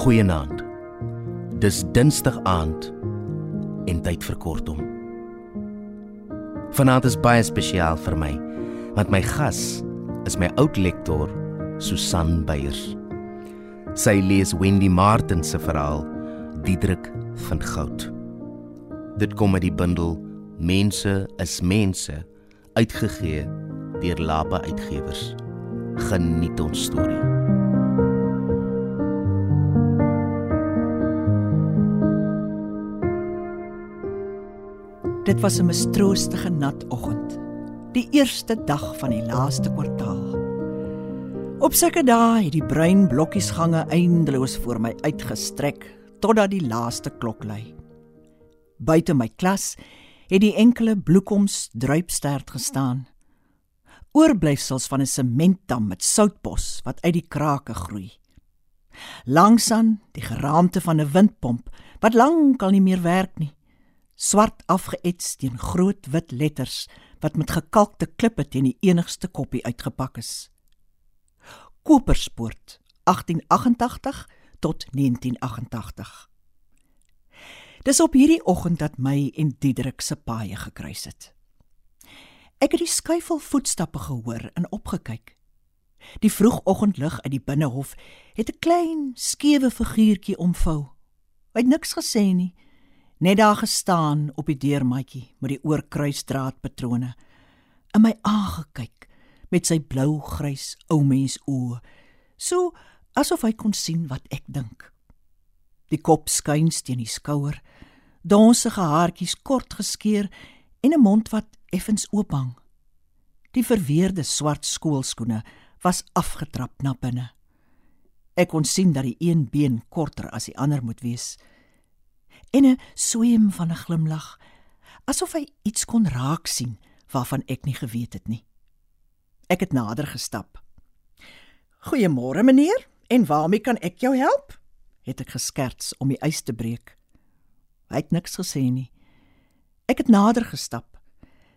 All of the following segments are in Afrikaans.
Goeienaand. Dis Dinsdag aand en tyd vir kortom. Vanaand is baie spesiaal vir my want my gas is my oud lektor Susan Beyers. Sy lees Wendy Martin se verhaal Diedrik van Goud. Dit kom uit die bundel Mense is mense uitgegee deur Lapa Uitgewers. Geniet ons storie. Dit was 'n mistroostige nat oggend. Die eerste dag van die laaste kwartaal. Op sulke dae het die bruin blokkies gange eindeloos voor my uitgestrek totdat die laaste klok lui. Buite my klas het die enkele bloekoms druipstert gestaan. Oorblyfsels van 'n sementdam met soutbos wat uit die krake groei. Langsaan die geraamte van 'n windpomp wat lankal nie meer werk nie swart afgeets teen groot wit letters wat met gekalkte klippe teen die enigste koppie uitgepak is. Koperspoort 1888 tot 1988. Dis op hierdie oggend dat my en Diederik se paaie gekruis het. Ek het die skuifel voetstappe gehoor en opgekyk. Die vroegoggendlig uit die binnehof het 'n klein skewe figuurtjie omvou. Hy het niks gesê nie net daar gestaan op die deurmatjie met die oorkruisdraad patrone in my aangekyk met sy blou-grys ou mens oë so asof hy kon sien wat ek dink. Die kop skuins teen die skouer donsige haartjies kort geskeur en 'n mond wat effens oop hang die verweerde swart skoolskoene was afgetrap na binne. Ek kon sien dat die een been korter as die ander moet wees en 'n sweem van 'n glimlag, asof hy iets kon raak sien waarvan ek nie geweet het nie. Ek het nader gestap. "Goeiemôre, meneer, en waarmee kan ek jou help?" het ek geskerts om die ys te breek. Hy het niks gesê nie. Ek het nader gestap,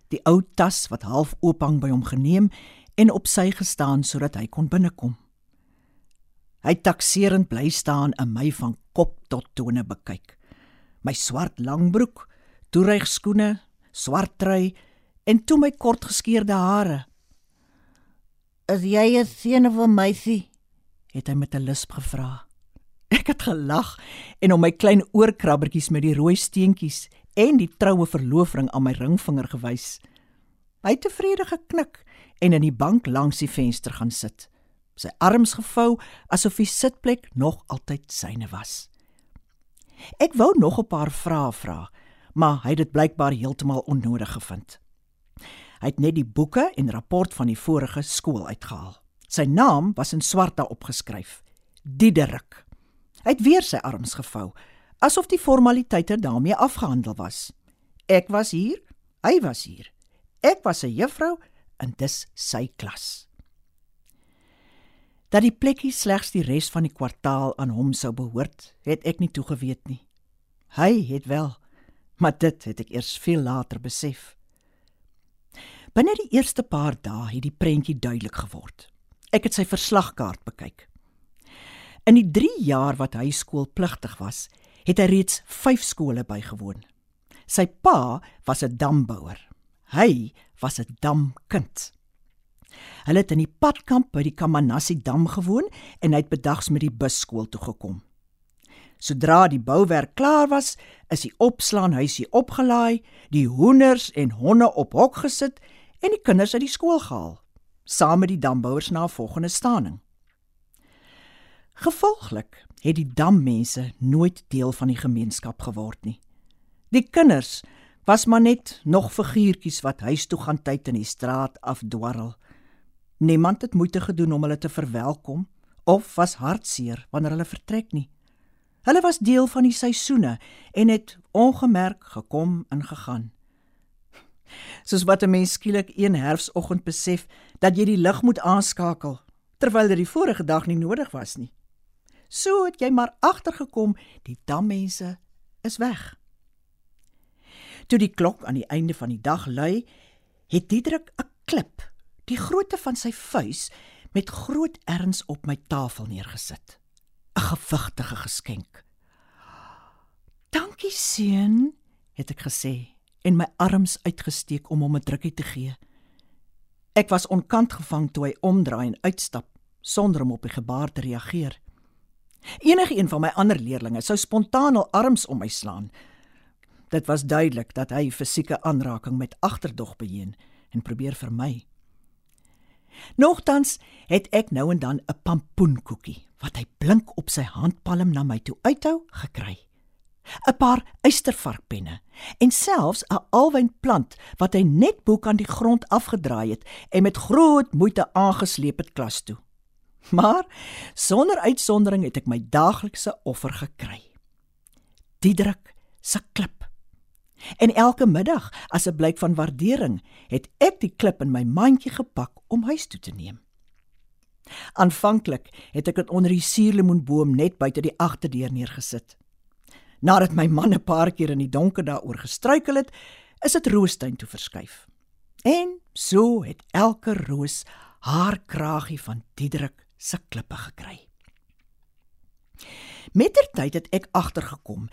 die ou tas wat half oop hang by hom geneem en op sy gestaan sodat hy kon binnekom. Hy takserend bly staan en my van kop tot tone bekyk my swart langbroek, toeregskoene, swart trui en toe my kortgeskeurde hare. "Is jy 'n seun of 'n meisie?" het hy met 'n lisp gevra. Ek het gelag en om my klein oorkrabbertjies met die rooi steentjies en die troue verloofring aan my ringvinger gewys. Hy het tevrede geknik en in die bank langs die venster gaan sit. Sy arms gevou asof die sitplek nog altyd syne was. Ek wou nog 'n paar vrae vra, maar hy het dit blykbaar heeltemal onnodig gevind. Hy het net die boeke en rapport van die vorige skool uitgehaal. Sy naam was in swart daarop geskryf: Diederik. Hy het weer sy arms gevou, asof die formaliteite daarmee afgehandel was. Ek was hier, hy was hier. Ek was 'n juffrou en dis sy klas dat die plekkie slegs die res van die kwartaal aan hom sou behoort, het ek nie toegeweet nie. Hy het wel, maar dit het ek eers veel later besef. Binne die eerste paar dae het die prentjie duidelik geword. Ek het sy verslagkaart bekyk. In die 3 jaar wat hy skoolpligtig was, het hy reeds 5 skole bygewoon. Sy pa was 'n dambouer. Hy was 'n damkind. Hulle het in die padkamp by die Kamanassi dam gewoon en hy het bedags met die bus skool toe gekom. Sodra die bouwerk klaar was, is die opslaanhuisie opgelaai, die hoenders en honde op hok gesit en die kinders uit die skool gehaal, saam met die dambouers na 'n volgende staaning. Gevolglik het die dammense nooit deel van die gemeenskap geword nie. Die kinders was maar net nog figuurtjies wat huis toe gaan tyd in die straat afdwarrel. Niemand het moeite gedoen om hulle te verwelkom of was hartseer wanneer hulle vertrek nie. Hulle was deel van die seisoene en het ongemerk gekom en gegaan. Soos wat 'n mens skielik een herfsoggend besef dat jy die lig moet aanskakel terwyl dit die vorige dag nie nodig was nie. So het jy maar agtergekom die dammense is weg. Toe die klok aan die einde van die dag lui, het Diedrik 'n klip die grootte van sy vuis met groot erns op my tafel neergesit. 'n gewigtige geskenk. "Dankie, seun," het ek gesê en my arms uitgesteek om hom 'n drukkie te gee. Ek was onkant gevang toe hy omdraai en uitstap sonder om op die gebaar te reageer. Enige een van my ander leerders sou spontaan al arms om my slaan. Dit was duidelik dat hy fisieke aanraking met agterdog beheen en probeer vermy. Nogtans het ek nou en dan 'n pampoenkoekie wat hy blink op sy handpalm na my toe uithou gekry. 'n Paar eystervarkpenne en selfs 'n alwynplant wat hy net bo kan die grond afgedraai het en met groot moeite aangesleep het klas toe. Maar sonder uitsondering het ek my daaglikse offer gekry. Diedruk se klip. En elke middag, as 'n blyk van waardering, het ek die klip in my mandjie gepak om huis toe te neem. Aanvanklik het ek dit onder die suurlemoenboom net buite die agterdeur neergesit. Nadat my man 'n paar keer in die donker daaroor gestruikel het, is dit roostuin toe verskuif. En so het elke roos haar kragie van Diedruk se klippe gekry. Mettertyd het ek agtergekom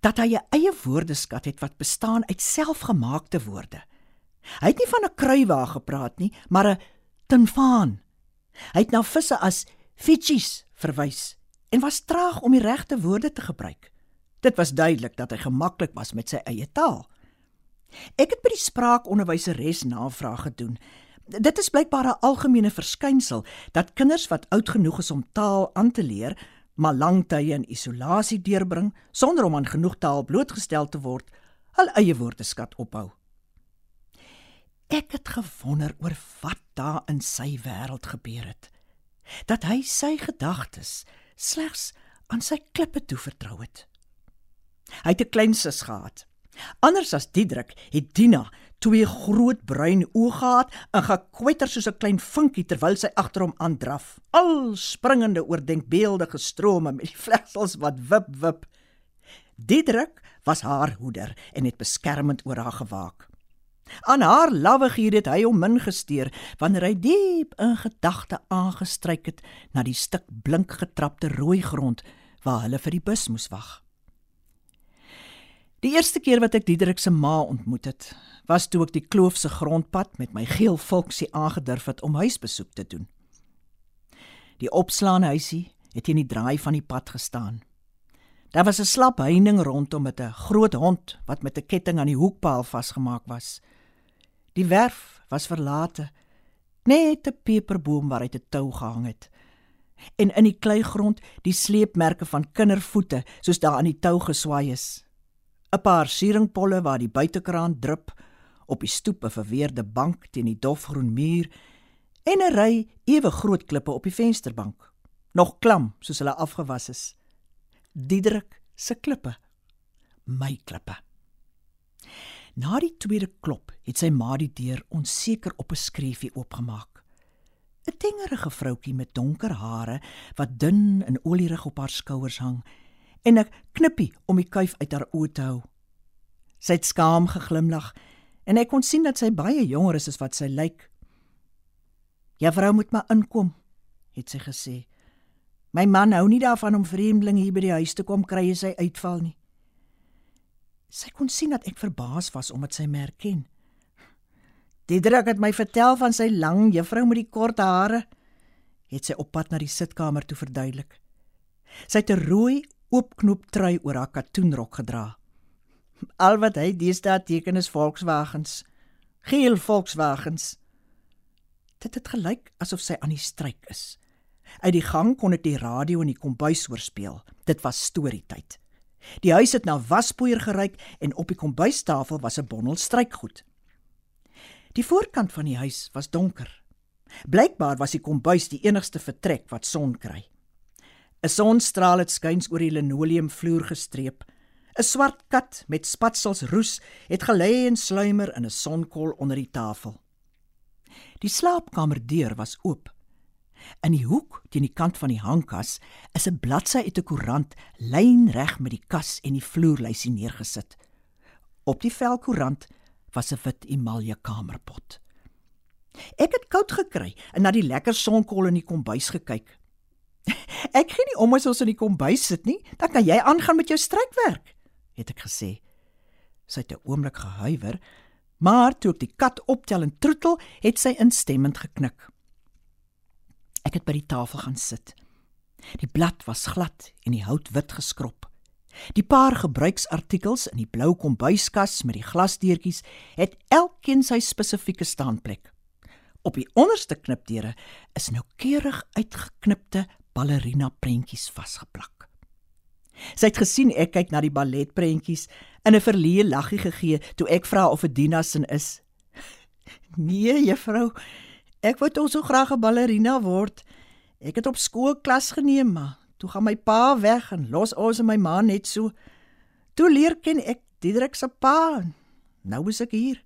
dat hy 'n eie woordeskat het wat bestaan uit selfgemaakte woorde. Hy het nie van 'n kruiwa gepraat nie, maar 'n tinfaan. Hy het na visse as fitchies verwys en was traag om die regte woorde te gebruik. Dit was duidelik dat hy gemaklik was met sy eie taal. Ek het by die spraakonderwyseres navraag gedoen Dit is blykbaar 'n algemene verskynsel dat kinders wat oud genoeg is om taal aan te leer, maar lang tye in isolasie deurbring sonder om aan genoeg taal blootgestel te word, hul eie woordeskat ophou. Ek het gewonder oor wat daar in sy wêreld gebeur het. Dat hy sy gedagtes slegs aan sy klippe toe vertrou het. Hy het 'n klein sus gehad. Anders as Diedrik het Dina twee groot bruin oë gehad en gekwetter soos 'n klein vinkie terwyl sy agter hom aandraf, al springende oor denkbeeldige strome met die vlegsels wat wip wip. Diedrik was haar hoeder en het beskermend oor haar gewaak. Aan haar lawwigheid het hy hom min gesteer wanneer hy diep in gedagte aangestryk het na die stuk blink getrapte rooi grond waar hulle vir die bus moes wag. Die eerste keer wat ek Diedrik se ma ontmoet het, was toe ek die kloofse grondpad met my geel volksie aangedurf het om huisbesoek te doen. Die opslaande huisie het in die draai van die pad gestaan. Daar was 'n slap heining rondom met 'n groot hond wat met 'n ketting aan die hoekpaal vasgemaak was. Die werf was verlate, net 'n peperboom waaruit 'n tou gehang het. En in die kleigrond die sleepmerke van kindervoete soos daar aan die tou geswaai is. 'n Paar sieringpolle waar die buitekraan drup op die stoep 'n verweerde bank teen die dofgroen muur en 'n ry ewe groot klippe op die vensterbank, nog klam soos hulle afgewas is. Diedrik se klippe, my klippe. Na die tweede klop het sy ma die deur onseker op 'n skreefie oopgemaak. 'n Tengerige vroutjie met donker hare wat dun en olierig op haar skouers hang en 'n knippie om die kuif uit haar oë te hou. Sy het skaam geglimlag en ek kon sien dat sy baie jonger is as wat sy lyk. "Juffrou moet maar inkom," het sy gesê. "My man hou nie daarvan om vreemdelinge hier by die huis te kom kry as hy uitval nie." Sy kon sien dat ek verbaas was omdat sy my herken. "Diedrik het my vertel van sy lang juffrou met die kort hare," het sy op pad na die sitkamer toe verduidelik. Sy het 'n rooi oopknop trui oor haar katoenrok gedra. Al wat hy deesdae teken is Volkswagens. Geel Volkswagens. Dit het gelyk asof sy aan die stryk is. Uit die gang kon ek die radio in die kombuis hoor speel. Dit was storietyd. Die huis het na waspoeier geryk en op die kombuistafel was 'n bondel strykgoed. Die voorkant van die huis was donker. Blykbaar was die kombuis die enigste vertrek wat son kry. 'n Sonstraal het skuins oor die linoleumvloer gestreep 'n swart kat met spatsels roes het gelê en sluimer in 'n sonkol onder die tafel. Die slaapkamerdeur was oop. In die hoek teen die kant van die hangkas is 'n bladsy uit 'n koerant lynreg met die kas en die vloerlysie neergesit. Op die velkoerant was 'n wit emalje kamerpot. Ek het koud gekry en na die lekker sonkol in die kombuis gekyk. Ek gee nie om as ons in die kombuis sit nie, dan kan jy aangaan met jou strykwerk, het ek gesê. Sy het 'n oomblik gehuiwer, maar toe ek die kat optel en troetel, het sy instemmend geknik. Ek het by die tafel gaan sit. Die blad was glad en die hout wit geskrob. Die paar gebruiksartikels in die blou kombuiskas met die glasdeurtjies het elkeen sy spesifieke staanplek. Op die onderste knipdeure is noukeurig uitgeknipte ballerina prentjies vasgeplak. Sy het gesien ek kyk na die balletprentjies in 'n verleë laggie gegee toe ek vra of dit Dina se is. Nee, juffrou, ek wou tog so graag 'n ballerina word. Ek het op skool klas geneem, maar toe gaan my pa weg en los ons en my ma net so. Toe leer ken ek Diederik se pa. Nou is ek hier.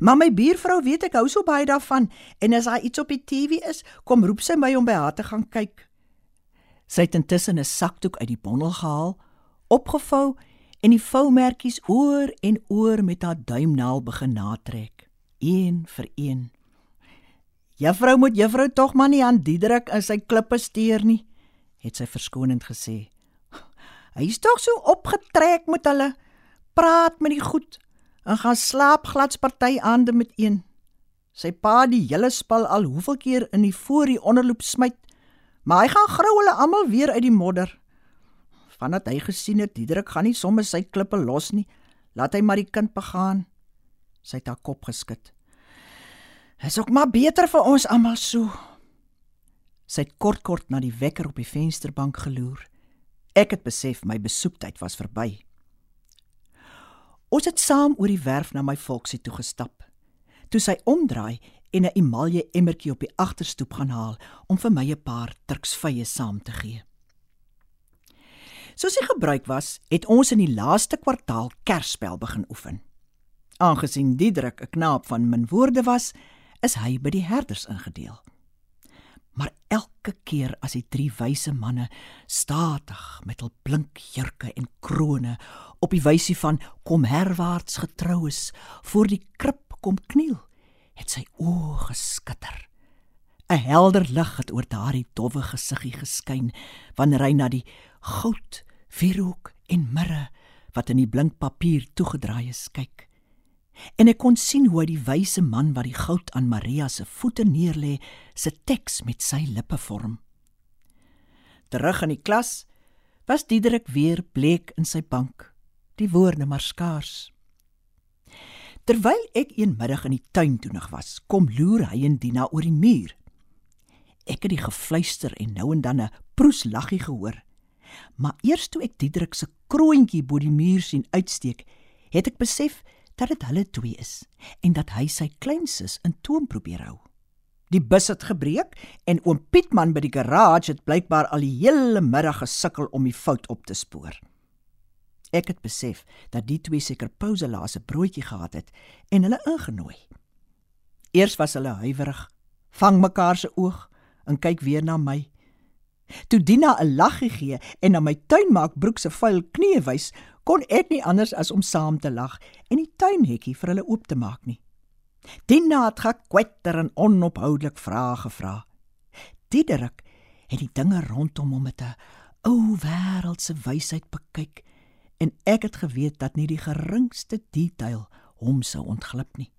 Maar my buurvrou weet ek hou so baie daarvan en as daar iets op die TV is, kom roep sy my om by haar te gaan kyk. Sy het intussen 'n sakdoek uit die bondel gehaal, opgevou en die voumertjies oor en oor met haar duimnaal begin natrek, een vir een. Juffrou moet juffrou tog maar nie aan die druk in sy klippe steur nie, het sy verskonend gesê. Hy's tog so opgetrek met hulle. Praat met die goed en gaan slaap gladsparty aande met een. Sy pa die hele spal al hoeveel keer in die voor die onderloop smyt Maar hy gaan grou hulle almal weer uit die modder. Vandat hy gesien het Diederik gaan nie sommer sy klippe los nie, laat hy maar die kind begaan. Sy het haar kop geskud. Is ook maar beter vir ons almal so. Sy het kort kort na die wekker op die vensterbank geloer. Ek het besef my besoektyd was verby. Ons het saam oor die werf na my volksie toe gestap. Toe sy omdraai en 'n emalje emmertjie op die agterstoep gaan haal om vir my 'n paar turksvye saam te gee. Soos hy gebruik was, het ons in die laaste kwartaal Kersspel begin oefen. Aangesien Diedrik 'n knaap van min woorde was, is hy by die herders ingedeel. Maar elke keer as die drie wyse manne statig met hul blink jurke en krones op die wysie van kom herwaarts getrou is, voor die krib kom kniel, het sy oë geskitter. 'n Helder lig het oor daardie dowwe gesiggie geskyn wanneer hy na die goud, vierhoek en mirre wat in die blink papier toegedraai is kyk. En ek kon sien hoe die wyse man wat die goud aan Maria se voete neerlê, se teks met sy lippe vorm. Terug in die klas was Diederik weer bleek in sy bank, die woorde maar skaars. Terwyl ek eenmiddag in die tuin toe nog was, kom loer hy en Dina oor die muur. Ek het die gefluister en nou en dan 'n proeslaggie gehoor. Maar eers toe ek Diedrik se kroontjie bo die muur sien uitsteek, het ek besef dat dit hulle twee is en dat hy sy kleinsus in toom probeer hou. Die bus het gebreek en oom Pietman by die garage het blykbaar al die hele middag gesukkel om die fout op te spoor. Ek het besef dat die twee seker pouse laas 'n broodjie gehad het en hulle ingenooi. Eers was hulle huiwerig, vang mekaar se oog en kyk weer na my. Toe Dina 'n laggie gee en na my tuinmaak broek se vuil knie wys, kon ek nie anders as om saam te lag en die tuinhekkie vir hulle oop te maak nie. Dina het gekwetter en onophoudelik vrae gevra. Diederik het die dinge rondom hom met 'n ou wêreldse wysheid bekyk en ek het geweet dat nie die geringste detail hom sou ontglip nie.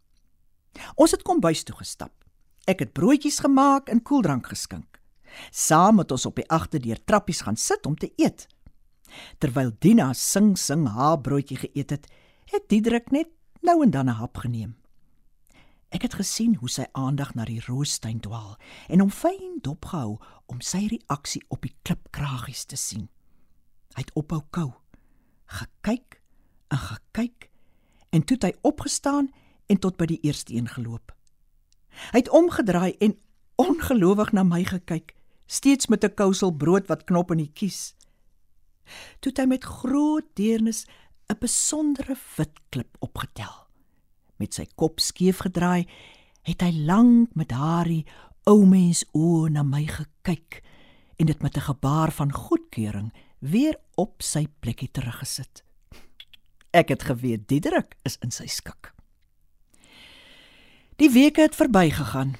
Ons het kom bys toe gestap. Ek het broodjies gemaak en koeldrank geskink. Saam het ons op die agterdeur trappies gaan sit om te eet. Terwyl Dina sing sing haar broodjie geëet het, het Diedrik net nou en dan 'n hap geneem. Ek het gesien hoe sy aandag na die roostuin dwaal en hom fyn dopgehou om sy reaksie op die klipkragies te sien. Hy het ophou kou gekyk en gekyk en toe het hy opgestaan en tot by die eerste een geloop. Hy het omgedraai en ongelowig na my gekyk, steeds met 'n kousel brood wat knop in die kies. Toe het hy met groot deernis 'n besondere wit klip opgetel. Met sy kop skeef gedraai, het hy lank met daardie ou mens oë na my gekyk en dit met 'n gebaar van goedkeuring weer op sy plekkie teruggesit. Ek het geweet Diederik is in sy skik. Die weke het verbygegaan.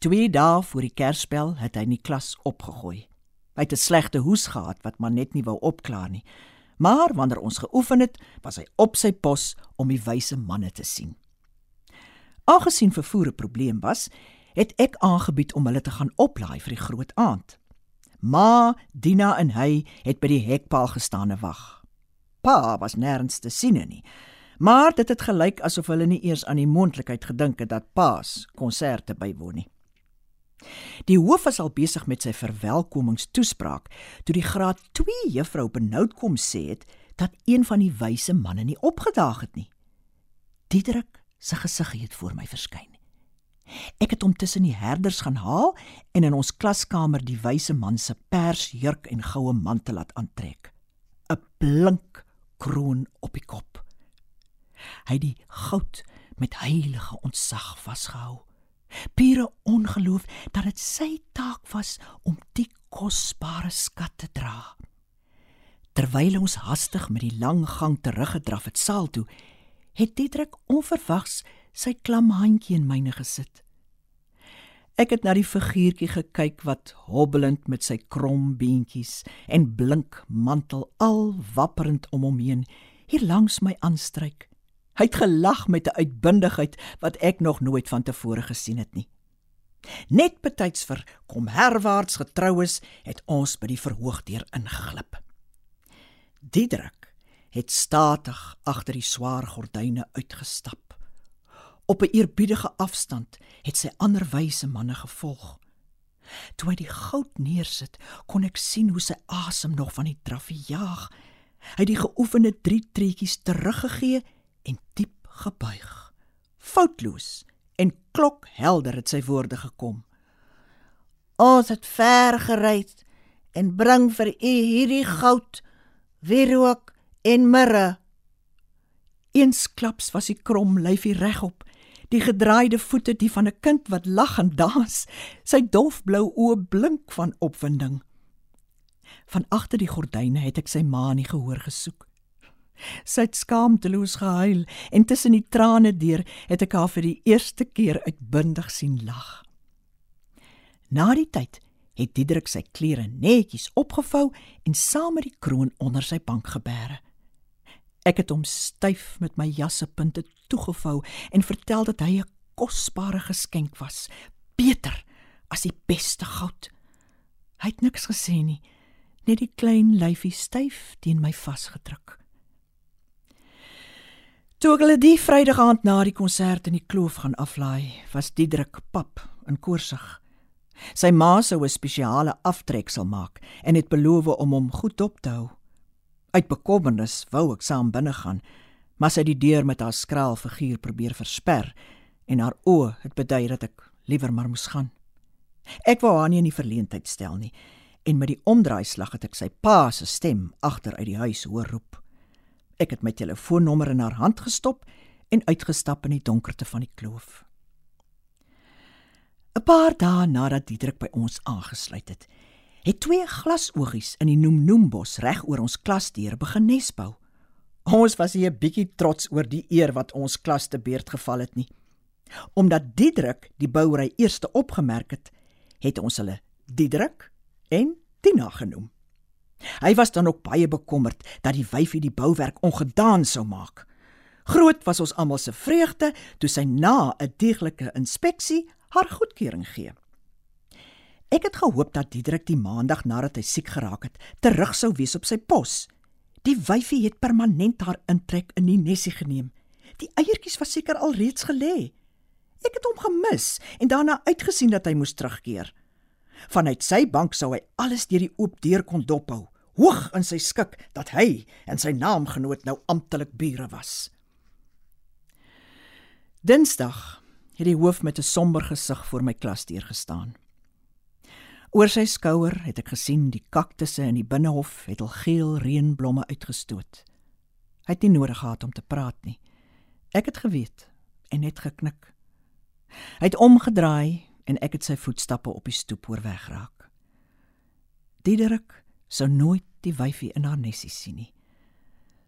Twee dae voor die Kersspel het hy in die klas opgegooi. Hy het 'n slegte hoes gehad wat maar net nie wou opklaar nie. Maar wanneer ons geoefen het, was hy op sy pos om die wyse manne te sien. Aangesien vervoer 'n probleem was, het ek aangebied om hulle te gaan oplaai vir die groot aand. Ma, Dina en hy het by die hekpaal gestaan en wag. Pa was nêrens te sien nie. Maar dit het gelyk asof hulle nie eers aan die moontlikheid gedink het dat paas konserte bywoon nie. Die hoof was al besig met sy verwelkomingstoespraak toe die graad 2 juffrou benoud kom sê het dat een van die wyse manne nie opgedaag het nie. Diederik se gesig het voor my verskyn. Ek het hom tussen die herders gaan haal en in ons klaskamer die wyse man se pers jurk en goue mantel laat aantrek. 'n Blink kroon op die kop. Hy het die goud met heilige ontzag vasgehou pure ongeloof dat dit sy taak was om die kosbare skat te dra. Terwyl ons hastig met die lang gang teruggedraf het saal toe, het Diedrik onverwags sy klam handjie in myne gesit. Ek het na die figuurtjie gekyk wat hobbelend met sy krom beentjies en blink mantel al wapperend om hom heen hier langs my aanstryk. Hy het gelag met 'n uitbundigheid wat ek nog nooit van tevore gesien het nie. Net betyds vir kom herwaarts getroues het ons by die verhoogdeur ingeglip. Diedrik het statig agter die swaar gordyne uitgestap. Op 'n eerbiedige afstand het sy ander wyse manne gevolg. Toe hy die goud neersit, kon ek sien hoe sy asem nog van die draffie jaag. Hy het die geoefende drie treetjies teruggegee en diep gebuig. Foutloos en klokhelder het sy woorde gekom. Ons het ver gery en bring vir u hierdie goud, wierook en mirre. Eensklaps was hy krom lyfie regop, die gedraaide voete die van 'n kind wat lag en dans, sy dofblou oë blink van opwinding. Van agter die gordyne het ek sy ma nie gehoor gesoek. Sy het skaamteloos gehuil en tussen die trane deur het ek haar vir die eerste keer uitbundig sien lag. Na die tyd het Diedrik sy klere netjies opgevou en saam met die kroon onder sy bank gebeere. Ek het hom styf met my jassepunte toegevou en vertel dat hy 'n kosbare geskenk was, beter as die beste goud. Hy het niks gesê nie, net die klein lyfie styf teen my vasgedruk. Toe hulle die Vrydag aand na die konsert in die kloof gaan aflaai, was Diedrik pap in koorsig. Sy ma sou 'n spesiale aftreksel maak en het beloof om hom goed op te hou. Uit bekommernis wou ek saam binne gaan, maar sy het die deur met haar skraal figuur probeer versper en haar oë het bedui dat ek liewer maar moes gaan. Ek wou haar nie in die verleentheid stel nie en met die omdraaislag het ek sy pa se stem agter uit die huis hoor roep. Ek het my telefoonnommer in haar hand gestop en uitgestap in die donkerte van die kloof. 'n Paar dae nadat Diedrik by ons aangesluit het, het twee glasoogies in die Noemnoembos reg oor ons klasdeur begin nesbou. Ons was hier 'n bietjie trots oor die eer wat ons klas te beurt geval het nie. Omdat Diedrik die bouery eerste opgemerk het, het ons hulle Diedrik en Tina genoem. Hy was dan ook baie bekommerd dat die wyfie die bouwerk ongedaan sou maak. Groot was ons almal se vreugde toe sy na 'n deeglike inspeksie haar goedkeuring gee. Ek het gehoop dat Diedrik die maandag nadat hy siek geraak het, terug sou wees op sy pos. Die wyfie het permanent haar intrek in die nesie geneem. Die eiertjies was seker al reeds gelê. Ek het hom gemis en daarna uitgesien dat hy moes terugkeer. Vanuit sy bank sou hy alles deur die oop deur kon dophou hoog in sy skik dat hy en sy naamgenoot nou amptelik bure was. Dinsdag het die hoof met 'n somber gesig voor my klas deur gestaan. Oor sy skouer het ek gesien die kaktusse in die binnehof het al geel reënblomme uitgestoot. Hy het nie nodig gehad om te praat nie. Ek het geweet en net geknik. Hy het omgedraai en ek het sy voetstappe op die stoep hoor wegraak. Diederik sou nooit die wyfie in haar nesie sien nie.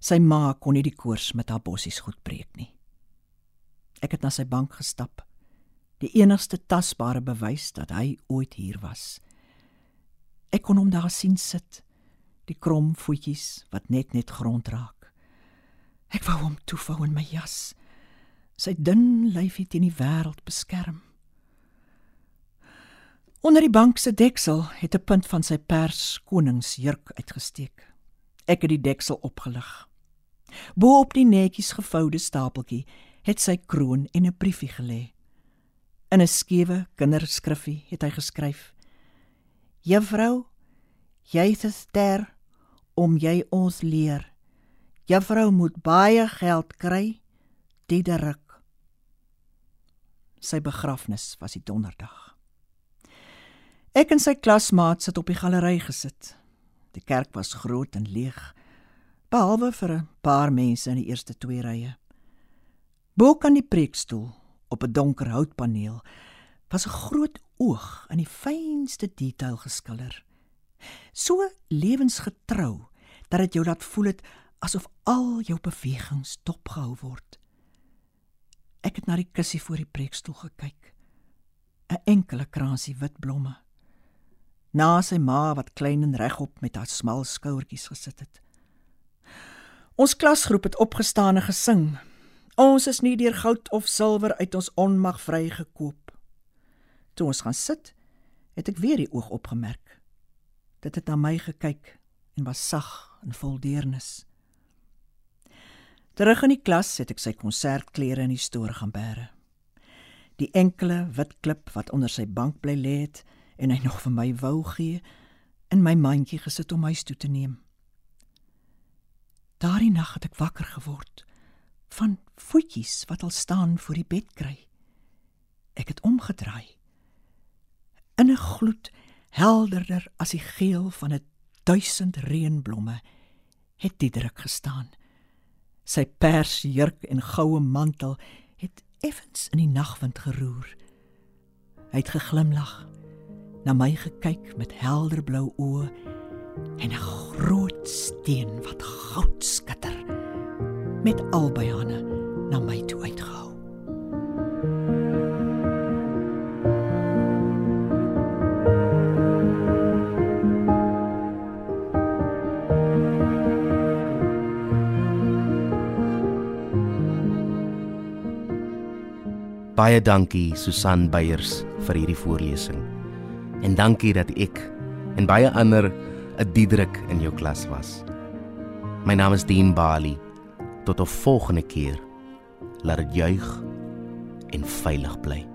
Sy ma kon nie die koors met haar bossies goed breek nie. Ek het na sy bank gestap. Die enigste tasbare bewys dat hy ooit hier was. Ek kon hom daar sien sit, die krom voetjies wat net net grond raak. Ek wou hom toevou in my jas, sy dun lyfie teen die wêreld beskerm. Onder die bank se deksel het 'n punt van sy pers koningsjurk uitgesteek. Ek het die deksel opgelig. Bo op die netjies gevoude stapeltjie het sy kroon en 'n briefie gelê. In 'n skewe kinderskrifgie het hy geskryf: Juffrou, jy is 'n ster om jy ons leer. Juffrou moet baie geld kry, Diederik. Sy begrafnis was die donderdag. Ek en sy klasmaat sit op die galery gesit. Die kerk was groot en leeg, behalwe vir 'n paar mense in die eerste twee rye. Bo kan die preekstoel op 'n donker houtpaneel was 'n groot oog in die fynste detail geskilder. So lewensgetrou dat dit jou laat voel het asof al jou bewegings dopgehou word. Ek het na die kussie voor die preekstoel gekyk. 'n Enkele kransie wit blomme na sy ma wat klein en regop met haar smal skouertjies gesit het. Ons klasgroep het opgestaan en gesing. Ons is nie deur goud of silwer uit ons onmag vrygekoop. Toe ons gaan sit, het ek weer die oog opgemerk. Dit het na my gekyk en was sag en vol deernis. Terug in die klas het ek sy konsertklere in die stoor gaan bære. Die enkele wit klip wat onder sy bank bly lê het, en hy nog vir my wou gee in my mandjie gesit om huis toe te neem. Daardie nag het ek wakker geword van voetjies wat al staan voor die bed kry. Ek het omgedraai. In 'n gloed helderder as die geel van 'n duisend reënblomme het Diederik gestaan. Sy pers jurk en goue mantel het effens in die nagwind geroer. Hy het geglimlag na my gekyk met helderblou oë en 'n groot steen wat goud skitter met albei hande na my toe uitgehou. Baie dankie Susan Beyers vir hierdie voorlesing. En dankie dat ek en baie ander 'n Diedrik in jou klas was. My naam is Dean Bali. Tot 'n volgende keer. Laat dit juig en veilig bly.